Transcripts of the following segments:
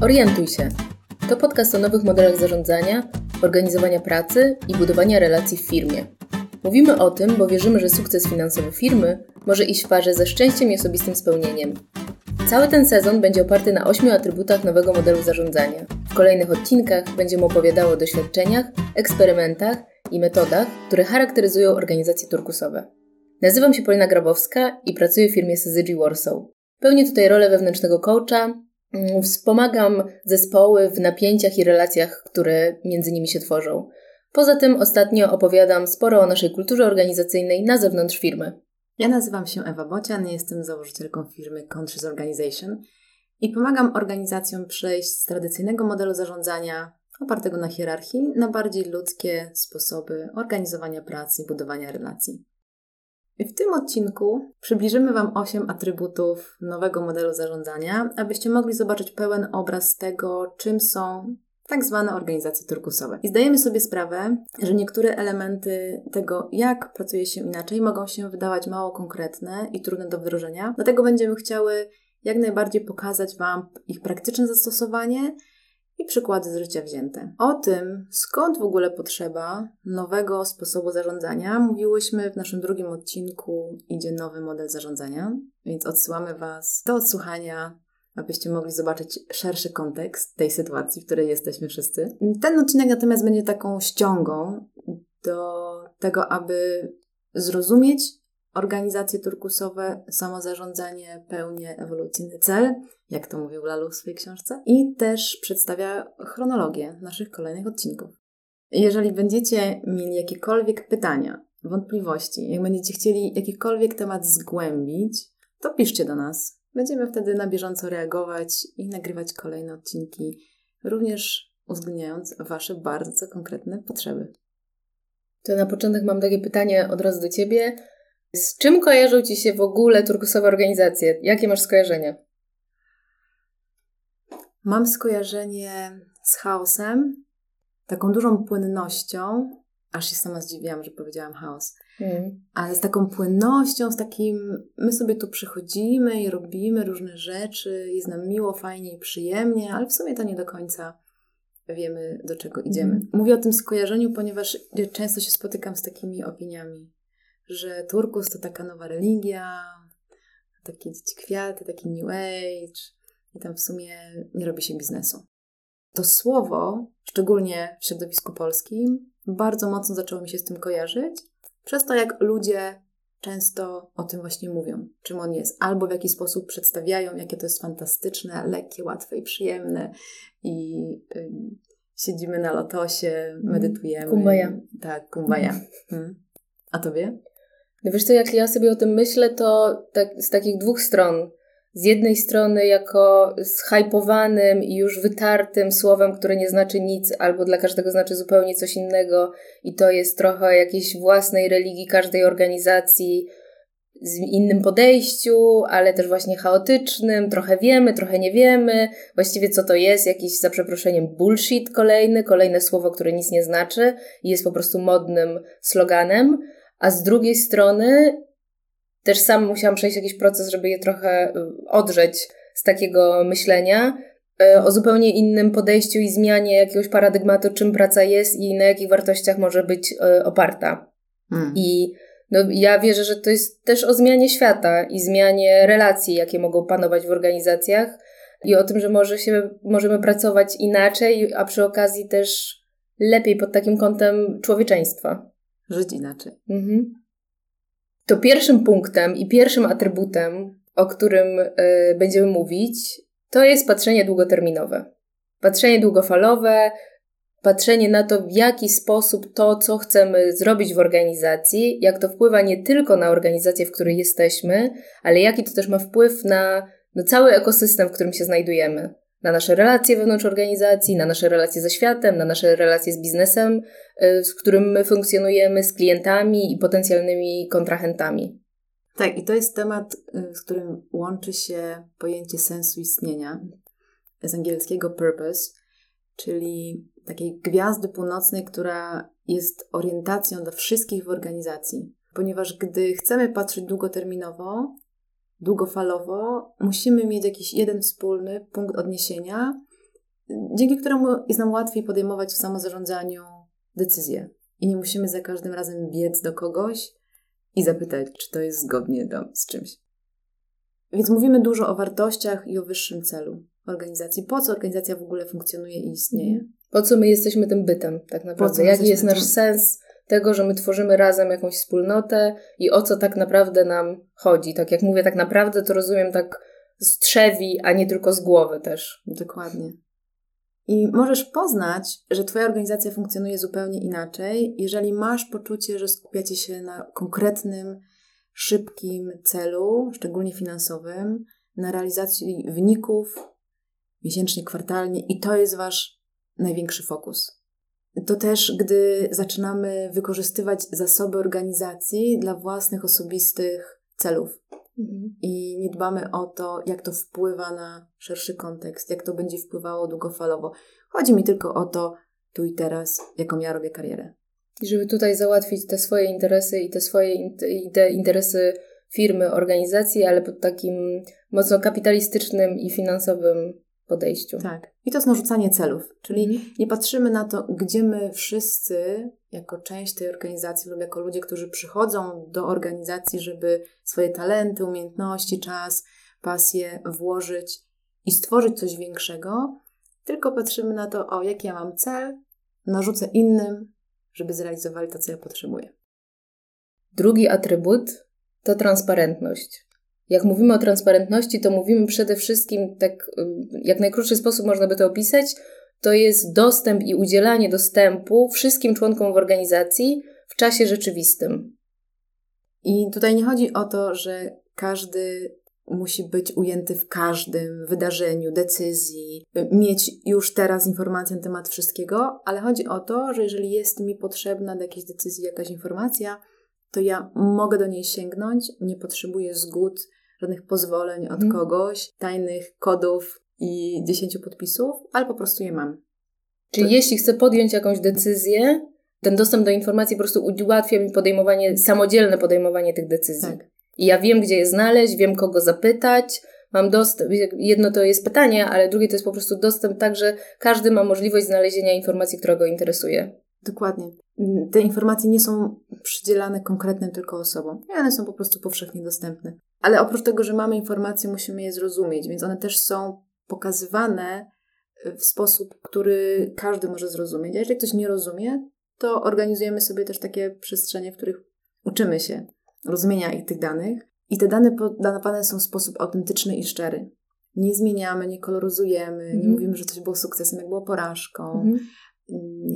Orientuj się. To podcast o nowych modelach zarządzania, organizowania pracy i budowania relacji w firmie. Mówimy o tym, bo wierzymy, że sukces finansowy firmy może iść w parze ze szczęściem i osobistym spełnieniem. Cały ten sezon będzie oparty na ośmiu atrybutach nowego modelu zarządzania. W kolejnych odcinkach będziemy opowiadały o doświadczeniach, eksperymentach i metodach, które charakteryzują organizacje turkusowe. Nazywam się Polina Grabowska i pracuję w firmie Syzygy Warsaw. Pełnię tutaj rolę wewnętrznego coacha, mm, wspomagam zespoły w napięciach i relacjach, które między nimi się tworzą. Poza tym ostatnio opowiadam sporo o naszej kulturze organizacyjnej na zewnątrz firmy. Ja nazywam się Ewa Bocian, jestem założycielką firmy Conscious Organization i pomagam organizacjom przejść z tradycyjnego modelu zarządzania opartego na hierarchii na bardziej ludzkie sposoby organizowania pracy i budowania relacji. W tym odcinku przybliżymy Wam 8 atrybutów nowego modelu zarządzania, abyście mogli zobaczyć pełen obraz tego, czym są tak zwane organizacje turkusowe. I zdajemy sobie sprawę, że niektóre elementy tego, jak pracuje się inaczej, mogą się wydawać mało konkretne i trudne do wdrożenia. Dlatego będziemy chciały jak najbardziej pokazać Wam ich praktyczne zastosowanie i przykłady z życia wzięte. O tym, skąd w ogóle potrzeba nowego sposobu zarządzania, mówiłyśmy w naszym drugim odcinku Idzie nowy model zarządzania, więc odsyłamy Was do odsłuchania abyście mogli zobaczyć szerszy kontekst tej sytuacji, w której jesteśmy wszyscy. Ten odcinek natomiast będzie taką ściągą do tego, aby zrozumieć organizacje turkusowe, samozarządzanie, pełnię ewolucyjny cel, jak to mówił Lalu w swojej książce, i też przedstawia chronologię naszych kolejnych odcinków. Jeżeli będziecie mieli jakiekolwiek pytania, wątpliwości, jak będziecie chcieli jakikolwiek temat zgłębić, to piszcie do nas. Będziemy wtedy na bieżąco reagować i nagrywać kolejne odcinki, również uwzględniając Wasze bardzo konkretne potrzeby. To na początek mam takie pytanie od razu do Ciebie. Z czym kojarzą Ci się w ogóle turkusowe organizacje? Jakie masz skojarzenia? Mam skojarzenie z chaosem, taką dużą płynnością, aż się sama zdziwiłam, że powiedziałam chaos, mm. ale z taką płynnością, z takim, my sobie tu przychodzimy i robimy różne rzeczy, jest nam miło, fajnie i przyjemnie, ale w sumie to nie do końca wiemy, do czego idziemy. Mm. Mówię o tym skojarzeniu, ponieważ często się spotykam z takimi opiniami, że turkus to taka nowa religia, takie dzieci kwiaty, taki new age i tam w sumie nie robi się biznesu. To słowo, szczególnie w środowisku polskim, bardzo mocno zaczęło mi się z tym kojarzyć, przez to jak ludzie często o tym właśnie mówią, czym on jest, albo w jaki sposób przedstawiają, jakie to jest fantastyczne, lekkie, łatwe i przyjemne i y, siedzimy na lotosie, medytujemy. Kumbaya. Tak, kumbaya. Hmm. A tobie? No wiesz co, jak ja sobie o tym myślę, to tak, z takich dwóch stron. Z jednej strony jako zhypowanym i już wytartym słowem, które nie znaczy nic, albo dla każdego znaczy zupełnie coś innego i to jest trochę jakiejś własnej religii każdej organizacji, z innym podejściu, ale też właśnie chaotycznym, trochę wiemy, trochę nie wiemy, właściwie co to jest, jakiś za przeproszeniem bullshit kolejny, kolejne słowo, które nic nie znaczy i jest po prostu modnym sloganem a z drugiej strony też sam musiałam przejść jakiś proces, żeby je trochę y, odrzeć z takiego myślenia y, o zupełnie innym podejściu i zmianie jakiegoś paradygmatu, czym praca jest i na jakich wartościach może być y, oparta. Hmm. I no, ja wierzę, że to jest też o zmianie świata i zmianie relacji, jakie mogą panować w organizacjach i o tym, że może się, możemy pracować inaczej, a przy okazji też lepiej pod takim kątem człowieczeństwa żyć inaczej. Mhm. To pierwszym punktem i pierwszym atrybutem, o którym y, będziemy mówić, to jest patrzenie długoterminowe. Patrzenie długofalowe, patrzenie na to, w jaki sposób to, co chcemy zrobić w organizacji, jak to wpływa nie tylko na organizację, w której jesteśmy, ale jaki to też ma wpływ na, na cały ekosystem, w którym się znajdujemy na nasze relacje wewnątrz organizacji, na nasze relacje ze światem, na nasze relacje z biznesem, y, z którym my funkcjonujemy, z klientami i potencjalnymi kontrahentami. Tak, i to jest temat, y, z którym łączy się pojęcie sensu istnienia, z angielskiego purpose, czyli takiej gwiazdy północnej, która jest orientacją dla wszystkich w organizacji. Ponieważ gdy chcemy patrzeć długoterminowo, długofalowo musimy mieć jakiś jeden wspólny punkt odniesienia, dzięki któremu jest nam łatwiej podejmować w samozarządzaniu decyzje. I nie musimy za każdym razem biec do kogoś i zapytać, czy to jest zgodnie do, z czymś. Więc mówimy dużo o wartościach i o wyższym celu organizacji. Po co organizacja w ogóle funkcjonuje i istnieje? Po co my jesteśmy tym bytem, tak naprawdę? Jaki jest nasz tym? sens tego, że my tworzymy razem jakąś wspólnotę i o co tak naprawdę nam chodzi? Tak jak mówię, tak naprawdę to rozumiem tak z trzewi, a nie tylko z głowy też. Dokładnie. I możesz poznać, że Twoja organizacja funkcjonuje zupełnie inaczej, jeżeli masz poczucie, że skupiacie się na konkretnym, szybkim celu, szczególnie finansowym, na realizacji wyników miesięcznie, kwartalnie i to jest Wasz największy fokus. To też, gdy zaczynamy wykorzystywać zasoby organizacji dla własnych osobistych celów. Mhm. I nie dbamy o to, jak to wpływa na szerszy kontekst, jak to będzie wpływało długofalowo. Chodzi mi tylko o to, tu i teraz, jaką ja robię karierę. I żeby tutaj załatwić te swoje interesy i te swoje i te interesy firmy, organizacji, ale pod takim mocno kapitalistycznym i finansowym podejściu. Tak. I to jest narzucanie celów, czyli mhm. nie patrzymy na to, gdzie my wszyscy, jako część tej organizacji lub jako ludzie, którzy przychodzą do organizacji, żeby swoje talenty, umiejętności, czas, pasję włożyć i stworzyć coś większego, tylko patrzymy na to, o jaki ja mam cel, narzucę innym, żeby zrealizowali to, co ja potrzebuję. Drugi atrybut to transparentność. Jak mówimy o transparentności, to mówimy przede wszystkim, tak jak najkrótszy sposób można by to opisać, to jest dostęp i udzielanie dostępu wszystkim członkom w organizacji w czasie rzeczywistym. I tutaj nie chodzi o to, że każdy musi być ujęty w każdym wydarzeniu, decyzji, mieć już teraz informację na temat wszystkiego, ale chodzi o to, że jeżeli jest mi potrzebna do jakiejś decyzji jakaś informacja, to ja mogę do niej sięgnąć, nie potrzebuję zgód, żadnych pozwoleń od mhm. kogoś, tajnych kodów i dziesięciu podpisów, ale po prostu je mam. Czyli to... jeśli chcę podjąć jakąś decyzję, ten dostęp do informacji po prostu ułatwia mi podejmowanie, samodzielne podejmowanie tych decyzji. Tak. I ja wiem, gdzie je znaleźć, wiem, kogo zapytać, mam dostęp, jedno to jest pytanie, ale drugie to jest po prostu dostęp tak, że każdy ma możliwość znalezienia informacji, która go interesuje. Dokładnie. Te informacje nie są przydzielane konkretnym tylko osobom. One są po prostu powszechnie dostępne. Ale oprócz tego, że mamy informacje, musimy je zrozumieć, więc one też są pokazywane w sposób, który każdy może zrozumieć. A jeżeli ktoś nie rozumie, to organizujemy sobie też takie przestrzenie, w których uczymy się rozumienia tych danych. I te dane podawane są w sposób autentyczny i szczery. Nie zmieniamy, nie koloryzujemy, mm. nie mhm. mówimy, że coś było sukcesem, jak było porażką. Mm.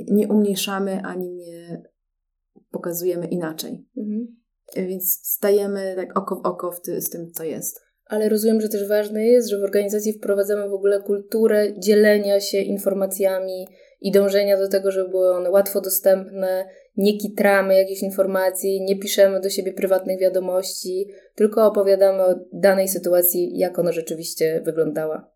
Nie umniejszamy ani nie pokazujemy inaczej. Mm. Więc stajemy tak oko w oko w ty, z tym, co jest. Ale rozumiem, że też ważne jest, że w organizacji wprowadzamy w ogóle kulturę dzielenia się informacjami i dążenia do tego, żeby były one łatwo dostępne, nie kitramy jakichś informacji, nie piszemy do siebie prywatnych wiadomości, tylko opowiadamy o danej sytuacji, jak ona rzeczywiście wyglądała.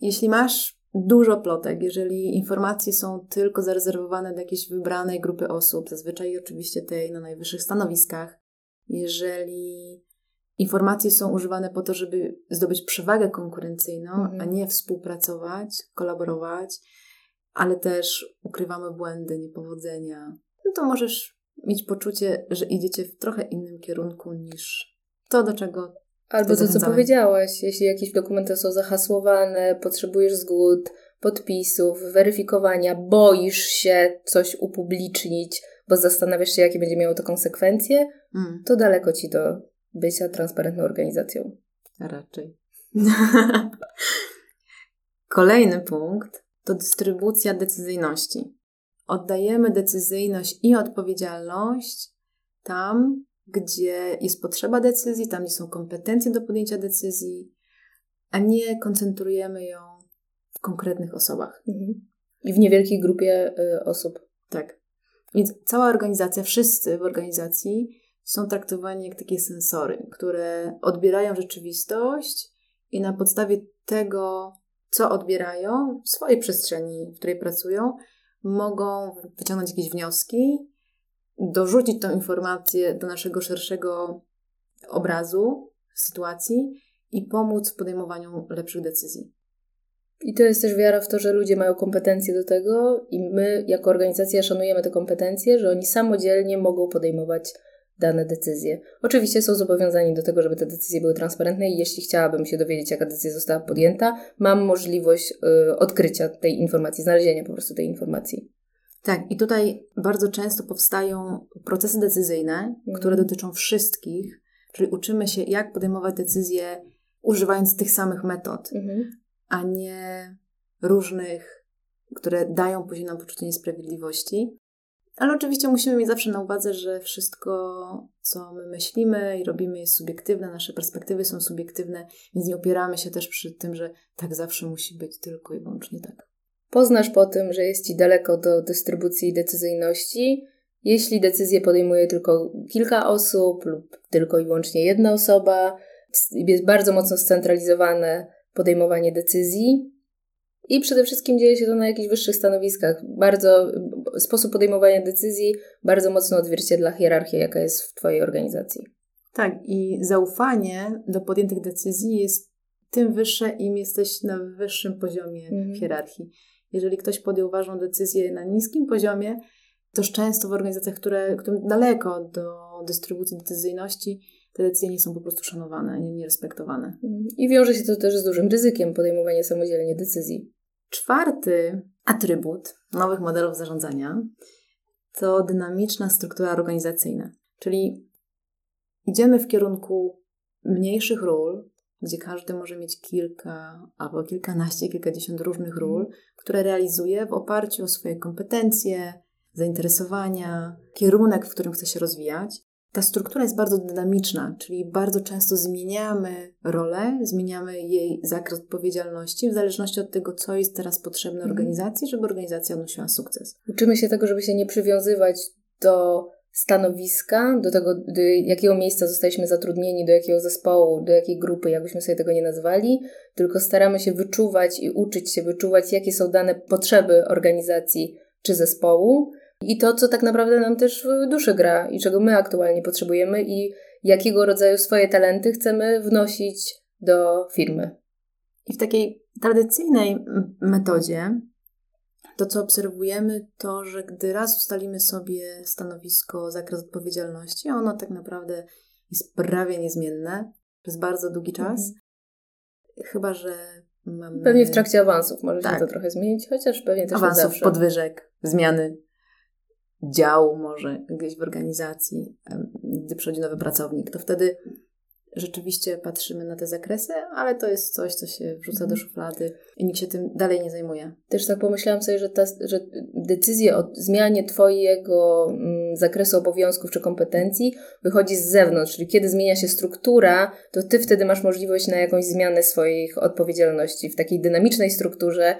Jeśli masz dużo plotek, jeżeli informacje są tylko zarezerwowane dla jakiejś wybranej grupy osób, zazwyczaj oczywiście tej na najwyższych stanowiskach, jeżeli informacje są używane po to, żeby zdobyć przewagę konkurencyjną, mhm. a nie współpracować, kolaborować, ale też ukrywamy błędy, niepowodzenia, no to możesz mieć poczucie, że idziecie w trochę innym kierunku niż to, do czego. Albo to, co powiedziałaś, jeśli jakieś dokumenty są zahasłowane, potrzebujesz zgód, podpisów, weryfikowania, boisz się coś upublicznić, bo zastanawiasz się, jakie będzie miało to konsekwencje, mm. to daleko ci do bycia transparentną organizacją. Raczej. Kolejny punkt to dystrybucja decyzyjności. Oddajemy decyzyjność i odpowiedzialność tam, gdzie jest potrzeba decyzji, tam, gdzie są kompetencje do podjęcia decyzji, a nie koncentrujemy ją w konkretnych osobach. Mhm. I w niewielkiej grupie y, osób. Tak. Więc cała organizacja, wszyscy w organizacji są traktowani jak takie sensory, które odbierają rzeczywistość i na podstawie tego, co odbierają w swojej przestrzeni, w której pracują, mogą wyciągnąć jakieś wnioski, dorzucić tą informację do naszego szerszego obrazu, sytuacji i pomóc w podejmowaniu lepszych decyzji. I to jest też wiara w to, że ludzie mają kompetencje do tego i my jako organizacja szanujemy te kompetencje, że oni samodzielnie mogą podejmować dane decyzje. Oczywiście są zobowiązani do tego, żeby te decyzje były transparentne i jeśli chciałabym się dowiedzieć, jaka decyzja została podjęta, mam możliwość y, odkrycia tej informacji, znalezienia po prostu tej informacji. Tak, i tutaj bardzo często powstają procesy decyzyjne, mhm. które dotyczą wszystkich, czyli uczymy się, jak podejmować decyzje używając tych samych metod, mhm. A nie różnych, które dają później nam poczucie niesprawiedliwości. Ale oczywiście musimy mieć zawsze na uwadze, że wszystko, co my myślimy i robimy, jest subiektywne, nasze perspektywy są subiektywne, więc nie opieramy się też przy tym, że tak zawsze musi być tylko i wyłącznie tak. Poznasz po tym, że jest ci daleko do dystrybucji decyzyjności, jeśli decyzję podejmuje tylko kilka osób lub tylko i wyłącznie jedna osoba, jest bardzo mocno scentralizowane podejmowanie decyzji, i przede wszystkim dzieje się to na jakichś wyższych stanowiskach. Bardzo sposób podejmowania decyzji bardzo mocno odzwierciedla hierarchię, jaka jest w Twojej organizacji. Tak, i zaufanie do podjętych decyzji jest tym wyższe, im jesteś na wyższym poziomie mhm. hierarchii. Jeżeli ktoś podjął ważną decyzję na niskim poziomie, to często w organizacjach, które, które daleko do dystrybucji decyzyjności, te decyzje nie są po prostu szanowane, nie, nie respektowane. Mhm. I wiąże się to też z dużym ryzykiem podejmowania samodzielnie decyzji. Czwarty atrybut nowych modelów zarządzania to dynamiczna struktura organizacyjna, czyli idziemy w kierunku mniejszych ról, gdzie każdy może mieć kilka albo kilkanaście, kilkadziesiąt różnych ról, które realizuje w oparciu o swoje kompetencje, zainteresowania, kierunek, w którym chce się rozwijać. Ta struktura jest bardzo dynamiczna, czyli bardzo często zmieniamy rolę, zmieniamy jej zakres odpowiedzialności w zależności od tego, co jest teraz potrzebne mhm. organizacji, żeby organizacja odnosiła sukces. Uczymy się tego, żeby się nie przywiązywać do stanowiska, do tego, do jakiego miejsca zostaliśmy zatrudnieni, do jakiego zespołu, do jakiej grupy, jakbyśmy sobie tego nie nazwali, tylko staramy się wyczuwać i uczyć się wyczuwać, jakie są dane potrzeby organizacji czy zespołu i to, co tak naprawdę nam też w duszy gra i czego my aktualnie potrzebujemy i jakiego rodzaju swoje talenty chcemy wnosić do firmy. I w takiej tradycyjnej metodzie to, co obserwujemy, to, że gdy raz ustalimy sobie stanowisko, zakres odpowiedzialności, ono tak naprawdę jest prawie niezmienne przez bardzo długi czas. Mhm. Chyba, że mamy... Pewnie w trakcie awansów może tak. się to trochę zmienić, chociaż pewnie też awansów, podwyżek, zmiany działu może gdzieś w organizacji, gdy przychodzi nowy pracownik, to wtedy rzeczywiście patrzymy na te zakresy, ale to jest coś, co się wrzuca do mhm. szuflady i nikt się tym dalej nie zajmuje. Też tak pomyślałam sobie, że, ta, że decyzja o zmianie Twojego mm, zakresu obowiązków czy kompetencji wychodzi z zewnątrz, czyli kiedy zmienia się struktura, to Ty wtedy masz możliwość na jakąś zmianę swoich odpowiedzialności. W takiej dynamicznej strukturze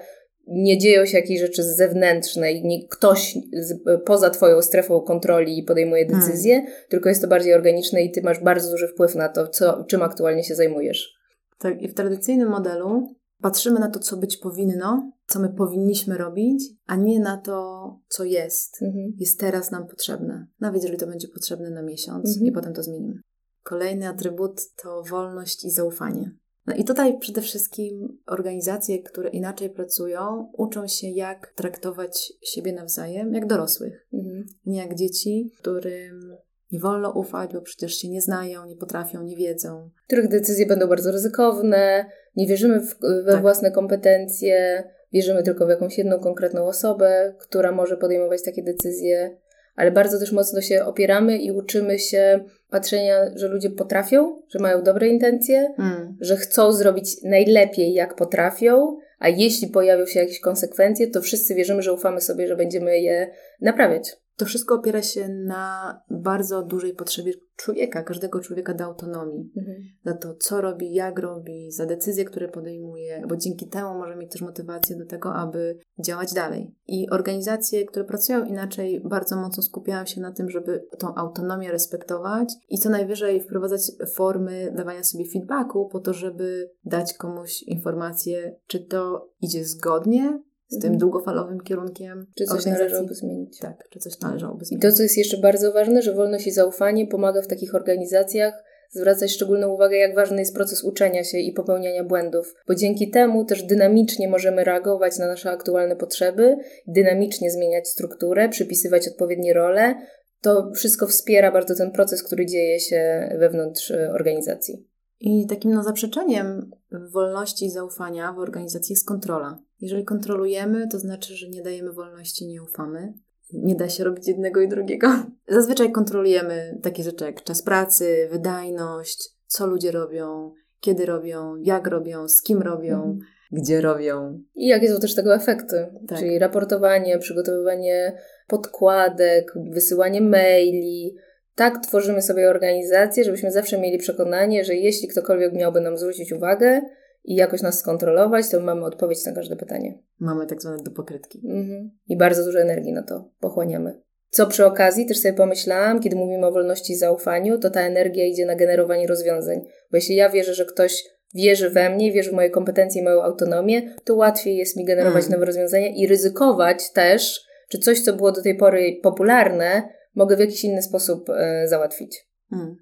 nie dzieją się jakieś rzeczy zewnętrzne nie, ktoś z, poza Twoją strefą kontroli podejmuje decyzję, hmm. tylko jest to bardziej organiczne i Ty masz bardzo duży wpływ na to, co, czym aktualnie się zajmujesz. Tak, i w tradycyjnym modelu patrzymy na to, co być powinno, co my powinniśmy robić, a nie na to, co jest. Mhm. Jest teraz nam potrzebne. Nawet jeżeli to będzie potrzebne na miesiąc mhm. i potem to zmienimy. Kolejny atrybut to wolność i zaufanie. No i tutaj przede wszystkim organizacje, które inaczej pracują, uczą się, jak traktować siebie nawzajem, jak dorosłych, mhm. nie jak dzieci, którym nie wolno ufać, bo przecież się nie znają, nie potrafią, nie wiedzą. Których decyzje będą bardzo ryzykowne, nie wierzymy w, we tak. własne kompetencje, wierzymy tylko w jakąś jedną konkretną osobę, która może podejmować takie decyzje ale bardzo też mocno się opieramy i uczymy się patrzenia, że ludzie potrafią, że mają dobre intencje, mm. że chcą zrobić najlepiej, jak potrafią, a jeśli pojawią się jakieś konsekwencje, to wszyscy wierzymy, że ufamy sobie, że będziemy je naprawiać. To wszystko opiera się na bardzo dużej potrzebie człowieka, każdego człowieka do autonomii, mhm. za to, co robi, jak robi, za decyzje, które podejmuje, bo dzięki temu może mieć też motywację do tego, aby działać dalej. I organizacje, które pracują inaczej, bardzo mocno skupiają się na tym, żeby tą autonomię respektować i co najwyżej wprowadzać formy dawania sobie feedbacku po to, żeby dać komuś informację, czy to idzie zgodnie z tym mhm. długofalowym kierunkiem. Czy coś należałoby zmienić. Tak, czy coś należałoby zmienić. I to, co jest jeszcze bardzo ważne, że wolność i zaufanie pomaga w takich organizacjach zwracać szczególną uwagę, jak ważny jest proces uczenia się i popełniania błędów, bo dzięki temu też dynamicznie możemy reagować na nasze aktualne potrzeby, dynamicznie zmieniać strukturę, przypisywać odpowiednie role. To wszystko wspiera bardzo ten proces, który dzieje się wewnątrz e, organizacji. I takim no, zaprzeczeniem wolności i zaufania w organizacji jest kontrola. Jeżeli kontrolujemy, to znaczy, że nie dajemy wolności, nie ufamy. Nie da się robić jednego i drugiego. Zazwyczaj kontrolujemy takie rzeczy jak czas pracy, wydajność, co ludzie robią, kiedy robią, jak robią, z kim robią, mhm. gdzie robią. I jakie są też tego efekty. Tak. Czyli raportowanie, przygotowywanie podkładek, wysyłanie maili, tak tworzymy sobie organizację, żebyśmy zawsze mieli przekonanie, że jeśli ktokolwiek miałby nam zwrócić uwagę i jakoś nas skontrolować, to mamy odpowiedź na każde pytanie. Mamy tak zwane dopokrytki. Mhm. I bardzo dużo energii na to pochłaniamy. Co przy okazji też sobie pomyślałam, kiedy mówimy o wolności i zaufaniu, to ta energia idzie na generowanie rozwiązań. Bo jeśli ja wierzę, że ktoś wierzy we mnie, wierzy w moje kompetencje i moją autonomię, to łatwiej jest mi generować mm. nowe rozwiązania i ryzykować też, czy coś, co było do tej pory popularne, mogę w jakiś inny sposób e, załatwić. Hmm.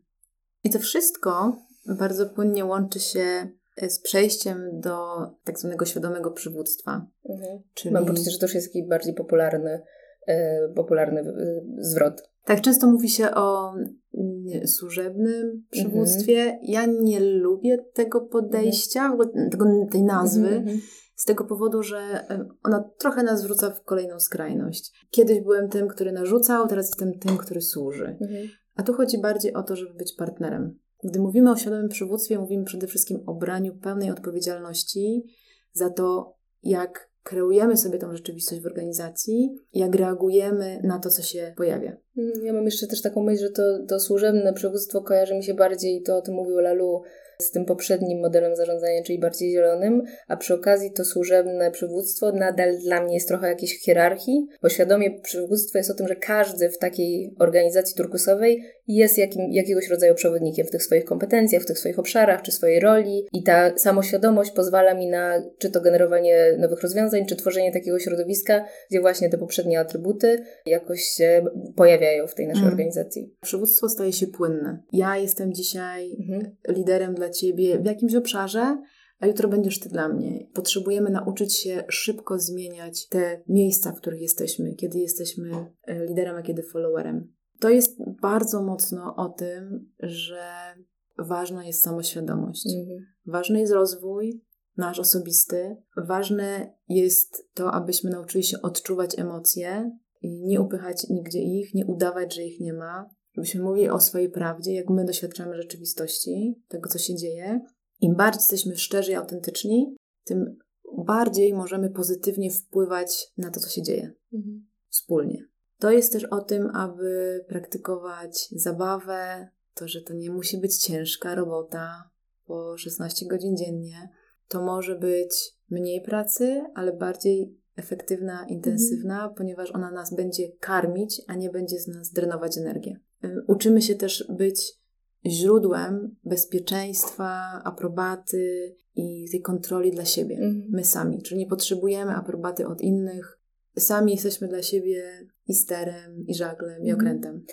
I to wszystko bardzo płynnie łączy się z przejściem do tak zwanego świadomego przywództwa. Mhm. Czyli... Mam poczucie, że to już jest taki bardziej popularny, e, popularny zwrot. Tak, często mówi się o służebnym przywództwie. Mhm. Ja nie lubię tego podejścia, mhm. tego, tej nazwy. Mhm, mhm z tego powodu, że ona trochę nas wrzuca w kolejną skrajność. Kiedyś byłem tym, który narzucał, teraz jestem tym, który służy. Mhm. A tu chodzi bardziej o to, żeby być partnerem. Gdy mówimy o świadomym przywództwie, mówimy przede wszystkim o braniu pełnej odpowiedzialności za to, jak kreujemy sobie tą rzeczywistość w organizacji, jak reagujemy na to, co się pojawia. Mm, ja mam jeszcze też taką myśl, że to, to służebne przywództwo kojarzy mi się bardziej, to o tym mówił Lalu, z tym poprzednim modelem zarządzania, czyli bardziej zielonym, a przy okazji to służebne przywództwo nadal dla mnie jest trochę jakiejś hierarchii, bo świadomie przywództwo jest o tym, że każdy w takiej organizacji turkusowej jest jakim, jakiegoś rodzaju przewodnikiem w tych swoich kompetencjach, w tych swoich obszarach, czy swojej roli i ta samoświadomość pozwala mi na czy to generowanie nowych rozwiązań, czy tworzenie takiego środowiska, gdzie właśnie te poprzednie atrybuty jakoś się pojawiają w tej naszej mm. organizacji. Przywództwo staje się płynne. Ja jestem dzisiaj mhm. liderem dla ciebie w jakimś obszarze, a jutro będziesz ty dla mnie. Potrzebujemy nauczyć się szybko zmieniać te miejsca, w których jesteśmy, kiedy jesteśmy e, liderem, a kiedy followerem. To jest bardzo mocno o tym, że ważna jest samoświadomość. Mhm. Ważny jest rozwój nasz osobisty. Ważne jest to, abyśmy nauczyli się odczuwać emocje i nie upychać nigdzie ich, nie udawać, że ich nie ma. Żebyśmy mówili o swojej prawdzie, jak my doświadczamy rzeczywistości, tego, co się dzieje. Im bardziej jesteśmy szczerzy i autentyczni, tym bardziej możemy pozytywnie wpływać na to, co się dzieje mhm. wspólnie. To jest też o tym, aby praktykować zabawę, to, że to nie musi być ciężka robota po 16 godzin dziennie. To może być mniej pracy, ale bardziej efektywna, intensywna, mhm. ponieważ ona nas będzie karmić, a nie będzie z nas drenować energię. Uczymy się też być źródłem bezpieczeństwa, aprobaty i tej kontroli dla siebie, mhm. my sami. Czyli nie potrzebujemy aprobaty od innych, sami jesteśmy dla siebie i sterem, i żaglem, i mhm. okrętem.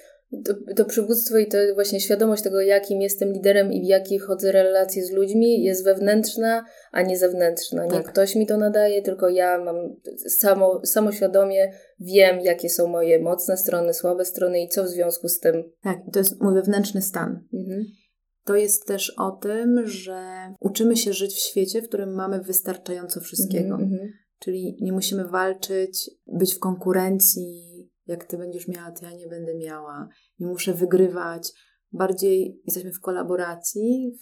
To, to przywództwo i to właśnie świadomość tego, jakim jestem liderem i w jakich chodzę relacje z ludźmi, jest wewnętrzna, a nie zewnętrzna. Nie tak. ktoś mi to nadaje, tylko ja mam samo, samoświadomie wiem, jakie są moje mocne strony, słabe strony i co w związku z tym. Tak, to jest mój wewnętrzny stan. Mhm. To jest też o tym, że uczymy się żyć w świecie, w którym mamy wystarczająco wszystkiego. Mhm, mhm. Czyli nie musimy walczyć, być w konkurencji, jak ty będziesz miała, to ja nie będę miała, nie muszę wygrywać. Bardziej jesteśmy w kolaboracji,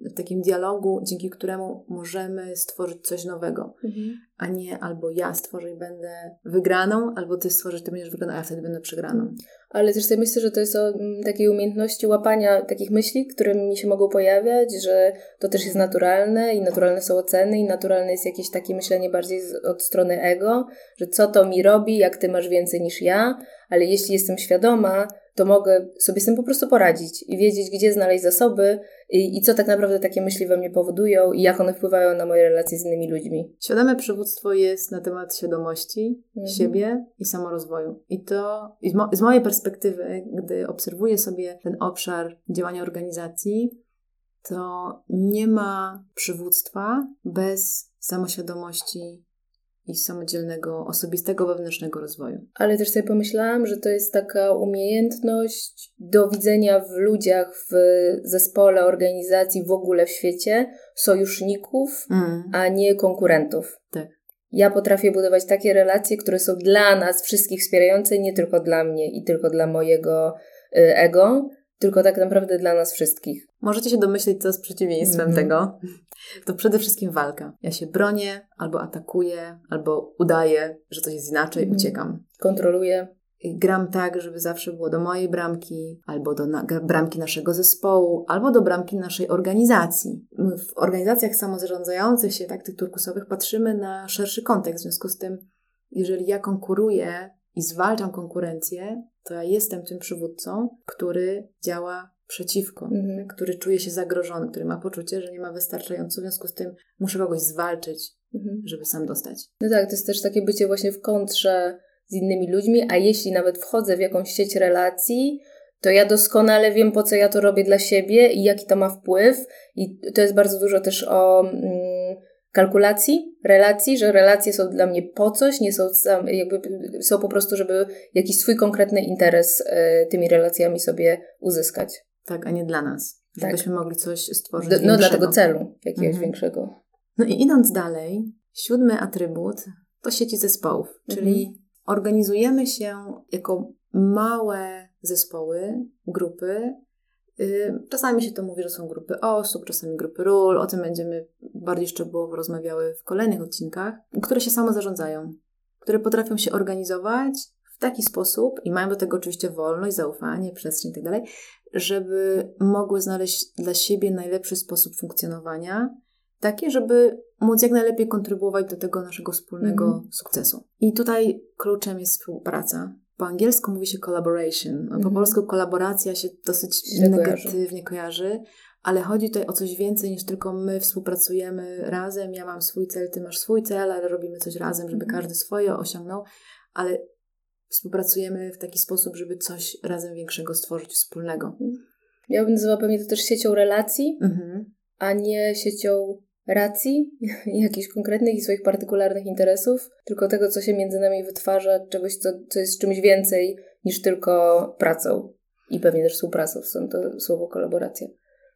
w, takim dialogu, dzięki któremu możemy stworzyć coś nowego, mhm. A nie albo ja stworzę i będę wygraną, albo ty stworzysz, ty będziesz wygraną, a ja wtedy będę przegraną ale też sobie myślę, że to jest o mm, takiej umiejętności łapania takich myśli, które mi się mogą pojawiać, że to też jest naturalne i naturalne są oceny i naturalne jest jakieś takie myślenie bardziej z, od strony ego, że co to mi robi, jak ty masz więcej niż ja, ale jeśli jestem świadoma, to mogę sobie z tym po prostu poradzić i wiedzieć, gdzie znaleźć zasoby i, i co tak naprawdę takie myśli we mnie powodują i jak one wpływają na moje relacje z innymi ludźmi. Świadome przywództwo jest na temat świadomości Mhm. siebie i samorozwoju. I to i z, mo- z mojej perspektywy, gdy obserwuję sobie ten obszar działania organizacji, to nie ma przywództwa bez samoświadomości i samodzielnego, osobistego, wewnętrznego rozwoju. Ale też sobie pomyślałam, że to jest taka umiejętność do widzenia w ludziach, w zespole, organizacji, w ogóle w świecie sojuszników, a nie konkurentów. Tak. Ja potrafię budować takie relacje, które są dla nas wszystkich wspierające, nie tylko dla mnie i tylko dla mojego y, ego, tylko tak naprawdę dla nas wszystkich. Możecie się domyślić, co jest przeciwieństwem Mhm. tego. To przede wszystkim walka. Ja się bronię, albo atakuję, albo udaję, że coś jest inaczej, Mhm. uciekam. Kontroluję. I Gram tak, żeby zawsze było do mojej bramki, albo do na- bramki naszego zespołu, albo do bramki naszej organizacji. My W organizacjach samozarządzających się, tak, tych turkusowych, patrzymy na szerszy kontekst. W związku z tym, jeżeli ja konkuruję i zwalczam konkurencję, to ja jestem tym przywódcą, który działa przeciwko, Mhm. który czuje się zagrożony, który ma poczucie, że nie ma wystarczająco, w związku z tym muszę kogoś zwalczyć, Mhm. żeby sam dostać. No tak, to jest też takie bycie właśnie w kontrze z innymi ludźmi, a jeśli nawet wchodzę w jakąś sieć relacji, to ja doskonale wiem, po co ja to robię dla siebie i jaki to ma wpływ. I to jest bardzo dużo też o mm, kalkulacji relacji, że relacje są dla mnie po coś, nie są sam, jakby są po prostu, żeby jakiś swój konkretny interes e, tymi relacjami sobie uzyskać. Tak, a nie dla nas. Tak. Żebyśmy mogli coś stworzyć D- no dla tego celu jakiegoś Mhm. większego. No i idąc dalej, siódmy atrybut to sieci zespołów, Mhm. czyli organizujemy się jako małe zespoły, grupy. Y, Czasami się to mówi, że są grupy osób, czasami grupy ról. O tym będziemy bardziej szczegółowo rozmawiały w kolejnych odcinkach, które się samo zarządzają, które potrafią się organizować w taki sposób i mają do tego oczywiście wolność, zaufanie, przestrzeń itd., żeby mogły znaleźć dla siebie najlepszy sposób funkcjonowania, taki, żeby móc jak najlepiej kontrybuować do tego naszego wspólnego Mhm. sukcesu. I tutaj kluczem jest współpraca. Po angielsku mówi się collaboration. No, Po Mhm. polsku kolaboracja się dosyć Źle negatywnie kojarzy, ale chodzi tutaj o coś więcej niż tylko my współpracujemy razem. Ja mam swój cel, ty masz swój cel, ale robimy coś razem, żeby Mhm. każdy swoje osiągnął, ale współpracujemy w taki sposób, żeby coś razem większego stworzyć wspólnego. Ja bym nazwała pewnie to też siecią relacji, Mhm. a nie siecią racji, jakichś konkretnych i swoich partykularnych interesów, tylko tego, co się między nami wytwarza, czegoś, co, co jest czymś więcej niż tylko pracą. I pewnie też współpracą, stąd to słowo kolaboracja.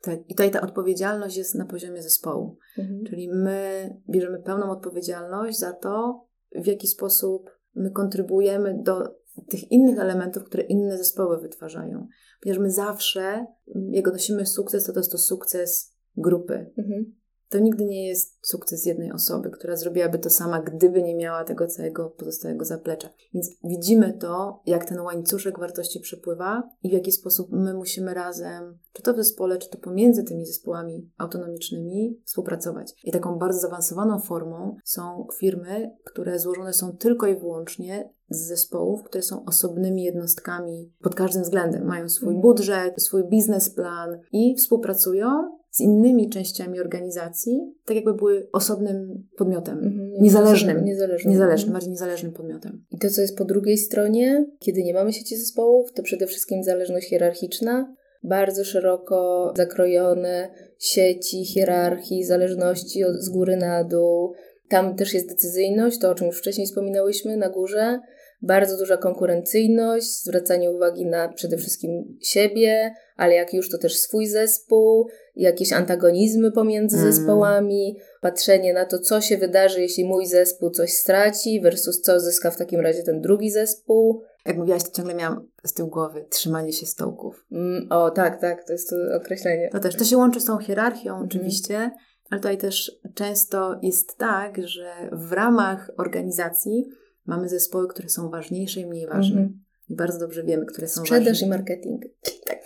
Tak. I tutaj ta odpowiedzialność jest na poziomie zespołu. Mhm. Czyli my bierzemy pełną odpowiedzialność za to, w jaki sposób my kontrybuujemy do tych innych elementów, które inne zespoły wytwarzają. Ponieważ my zawsze, jak odnosimy sukces, to to jest to sukces grupy. Mhm. To nigdy nie jest sukces jednej osoby, która zrobiłaby to sama, gdyby nie miała tego całego pozostałego zaplecza. Więc widzimy to, jak ten łańcuszek wartości przepływa i w jaki sposób my musimy razem, czy to w zespole, czy to pomiędzy tymi zespołami autonomicznymi, współpracować. I taką bardzo zaawansowaną formą są firmy, które złożone są tylko i wyłącznie z zespołów, które są osobnymi jednostkami pod każdym względem. Mają swój Mhm. budżet, swój biznesplan i współpracują z innymi częściami organizacji, tak jakby były osobnym podmiotem. Mhm. Niezależnym. Niezależnym. Niezależnym, Mhm. bardziej niezależnym podmiotem. I to, co jest po drugiej stronie, kiedy nie mamy sieci zespołów, to przede wszystkim zależność hierarchiczna, bardzo szeroko zakrojone sieci, hierarchii, zależności od, z góry na dół. Tam też jest decyzyjność, to o czym już wcześniej wspominałyśmy na górze. Bardzo duża konkurencyjność, zwracanie uwagi na przede wszystkim siebie, ale jak już to też swój zespół, jakieś antagonizmy pomiędzy Mm. zespołami, patrzenie na to, co się wydarzy, jeśli mój zespół coś straci, versus co zyska w takim razie ten drugi zespół. Jak mówiłaś, to ciągle miałam z tyłu głowy trzymanie się stołków. Mm, o, tak, tak, to jest to określenie. To też, to się łączy z tą hierarchią Mhm. oczywiście, ale tutaj też często jest tak, że w ramach organizacji mamy zespoły, które są ważniejsze i mniej ważne. Mhm. I bardzo dobrze wiemy, które są Sprzedaż ważne. i marketing. Tak.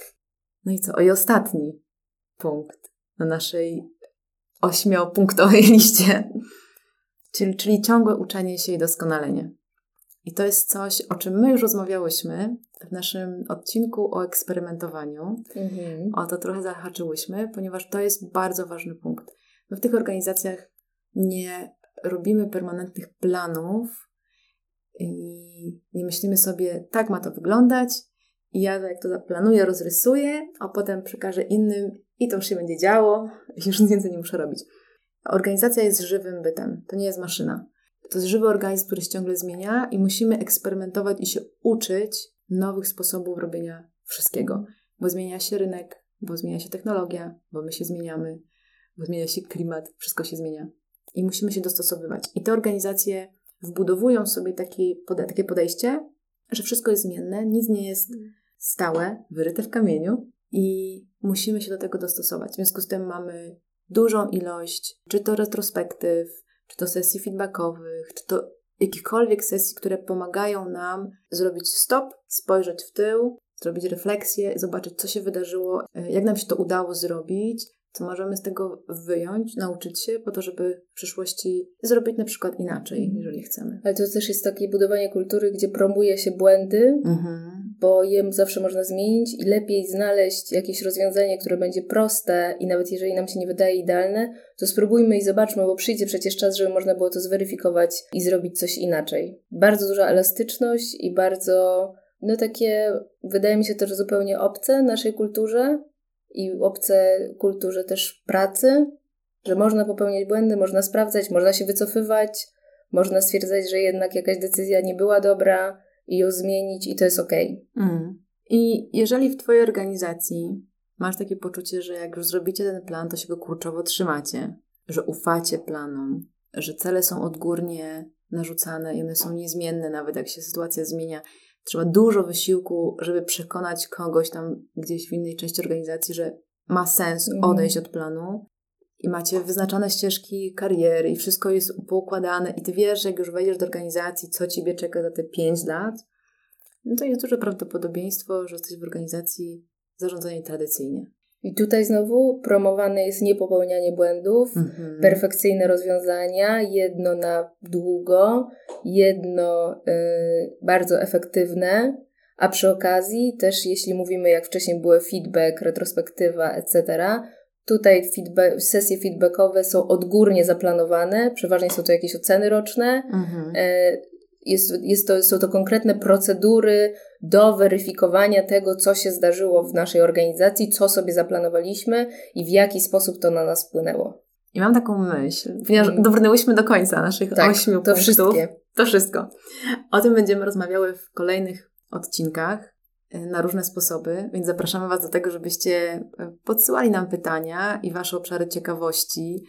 No i co? O i ostatni punkt na naszej ośmiopunktowej liście. Czyli, czyli ciągłe uczenie się i doskonalenie. I to jest coś, o czym my już rozmawiałyśmy w naszym odcinku o eksperymentowaniu. Mhm. O to trochę zahaczyłyśmy, ponieważ to jest bardzo ważny punkt. My w tych organizacjach nie robimy permanentnych planów i nie myślimy sobie, tak ma to wyglądać, i ja jak to zaplanuję, rozrysuję, a potem przekażę innym i to już się będzie działo, już nic więcej nie muszę robić. Organizacja jest żywym bytem, to nie jest maszyna. To jest żywy organizm, który się ciągle zmienia i musimy eksperymentować i się uczyć nowych sposobów robienia wszystkiego, bo zmienia się rynek, bo zmienia się technologia, bo my się zmieniamy, bo zmienia się klimat, wszystko się zmienia i musimy się dostosowywać. I te organizacje wbudowują sobie taki, takie podejście, że wszystko jest zmienne, nic nie jest stałe, wyryte w kamieniu i musimy się do tego dostosować. W związku z tym mamy dużą ilość, czy to retrospektyw, czy to sesji feedbackowych, czy to jakichkolwiek sesji, które pomagają nam zrobić stop, spojrzeć w tył, zrobić refleksję, zobaczyć, co się wydarzyło, e, jak nam się to udało zrobić, co możemy z tego wyjąć, nauczyć się, po to, żeby w przyszłości zrobić na przykład inaczej, jeżeli chcemy. Ale to też jest takie budowanie kultury, gdzie promuje się błędy, mhm. bo je zawsze można zmienić i lepiej znaleźć jakieś rozwiązanie, które będzie proste i nawet jeżeli nam się nie wydaje idealne, to spróbujmy i zobaczmy, bo przyjdzie przecież czas, żeby można było to zweryfikować i zrobić coś inaczej. Bardzo duża elastyczność i bardzo, no takie, wydaje mi się to, że zupełnie obce naszej kulturze, i obce kulturze też pracy, że można popełniać błędy, można sprawdzać, można się wycofywać, można stwierdzać, że jednak jakaś decyzja nie była dobra i ją zmienić i to jest ok. Mm. I jeżeli w Twojej organizacji masz takie poczucie, że jak już zrobicie ten plan, to się go kurczowo trzymacie, że ufacie planom, że cele są odgórnie narzucane i one są niezmienne, nawet jak się sytuacja zmienia, Trzeba dużo wysiłku, żeby przekonać kogoś tam gdzieś w innej części organizacji, że ma sens mhm. odejść od planu i macie wyznaczone ścieżki kariery i wszystko jest poukładane i ty wiesz, jak już wejdziesz do organizacji, co ciebie czeka za te 5 lat, no to jest duże prawdopodobieństwo, że jesteś w organizacji zarządzanej tradycyjnie. I tutaj znowu promowane jest niepopełnianie błędów, mhm. perfekcyjne rozwiązania, jedno na długo, jedno y, bardzo efektywne, a przy okazji też jeśli mówimy, jak wcześniej były feedback, retrospektywa, etc., tutaj feedback, sesje feedbackowe są odgórnie zaplanowane, przeważnie są to jakieś oceny roczne, mhm. y, jest, jest to, są to konkretne procedury do weryfikowania tego, co się zdarzyło w naszej organizacji, co sobie zaplanowaliśmy i w jaki sposób to na nas wpłynęło. I mam taką myśl, ponieważ mm. dobrnęłyśmy do końca naszych tak, ośmiu to punktów. Wszystkie. To wszystko. O tym będziemy rozmawiały w kolejnych odcinkach y, na różne sposoby, więc zapraszamy Was do tego, żebyście y, podsyłali nam pytania i Wasze obszary ciekawości,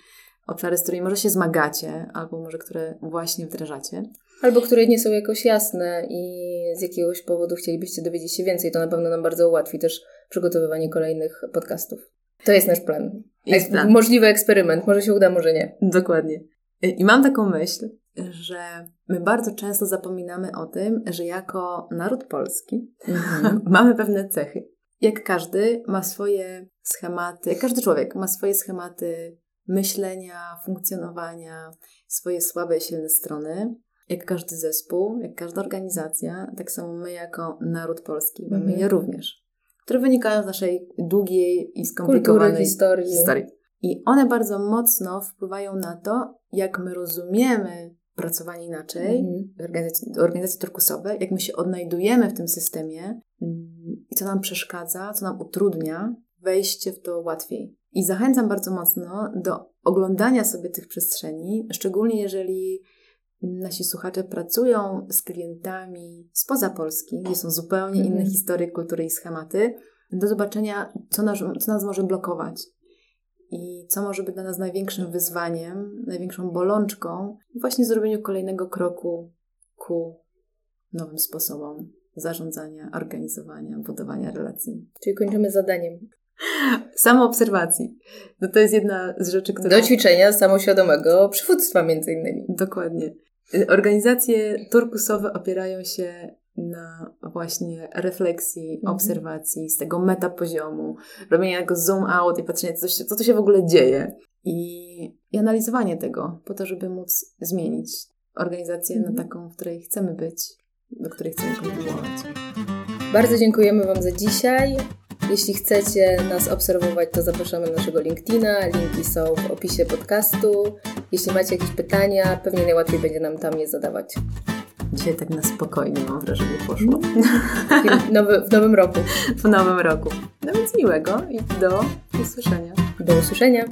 obszary, z którymi może się zmagacie, albo może które właśnie wdrażacie. Albo które nie są jakoś jasne i z jakiegoś powodu chcielibyście dowiedzieć się więcej, to na pewno nam bardzo ułatwi też przygotowywanie kolejnych podcastów. To jest nasz plan. Jest plan. Możliwy eksperyment. Może się uda, może nie. Dokładnie. I mam taką myśl, że my bardzo często zapominamy o tym, że jako naród polski mhm. mamy pewne cechy. Jak każdy ma swoje schematy, jak każdy człowiek ma swoje schematy myślenia, funkcjonowania, swoje słabe i silne strony jak każdy zespół, jak każda organizacja, tak samo my jako naród polski mamy mm -hmm. je również, które wynikają z naszej długiej i skomplikowanej Kultury, historii. historii. I one bardzo mocno wpływają na to, jak my rozumiemy pracowanie inaczej, mm -hmm. organizacji, organizacje turkusowe, jak my się odnajdujemy w tym systemie mm, i co nam przeszkadza, co nam utrudnia wejście w to łatwiej. I zachęcam bardzo mocno do oglądania sobie tych przestrzeni, szczególnie jeżeli nasi słuchacze pracują z klientami spoza Polski, gdzie są zupełnie inne mm. historie, kultury i schematy, do zobaczenia, co nas, co nas może blokować i co może być dla nas największym wyzwaniem, największą bolączką, właśnie zrobieniu kolejnego kroku ku nowym sposobom zarządzania, organizowania, budowania relacji. Czyli kończymy zadaniem. Samoobserwacji. No to jest jedna z rzeczy, które... Do ćwiczenia samoświadomego przywództwa między innymi. Dokładnie. Organizacje turkusowe opierają się na właśnie refleksji, mhm. obserwacji, z tego metapoziomu, robienia tego zoom out i patrzenia, co, się, co tu się w ogóle dzieje. I, I analizowanie tego, po to, żeby móc zmienić organizację na mhm. taką, w której chcemy być, do której chcemy kontynuować. Bardzo dziękujemy Wam za dzisiaj. Jeśli chcecie nas obserwować, to zapraszamy na naszego LinkedIna. Linki są w opisie podcastu. Jeśli macie jakieś pytania, pewnie najłatwiej będzie nam tam je zadawać. Dzisiaj tak na spokojnie mam wrażenie poszło. Nowy, w nowym roku. W nowym roku. No więc miłego i do usłyszenia. Do usłyszenia.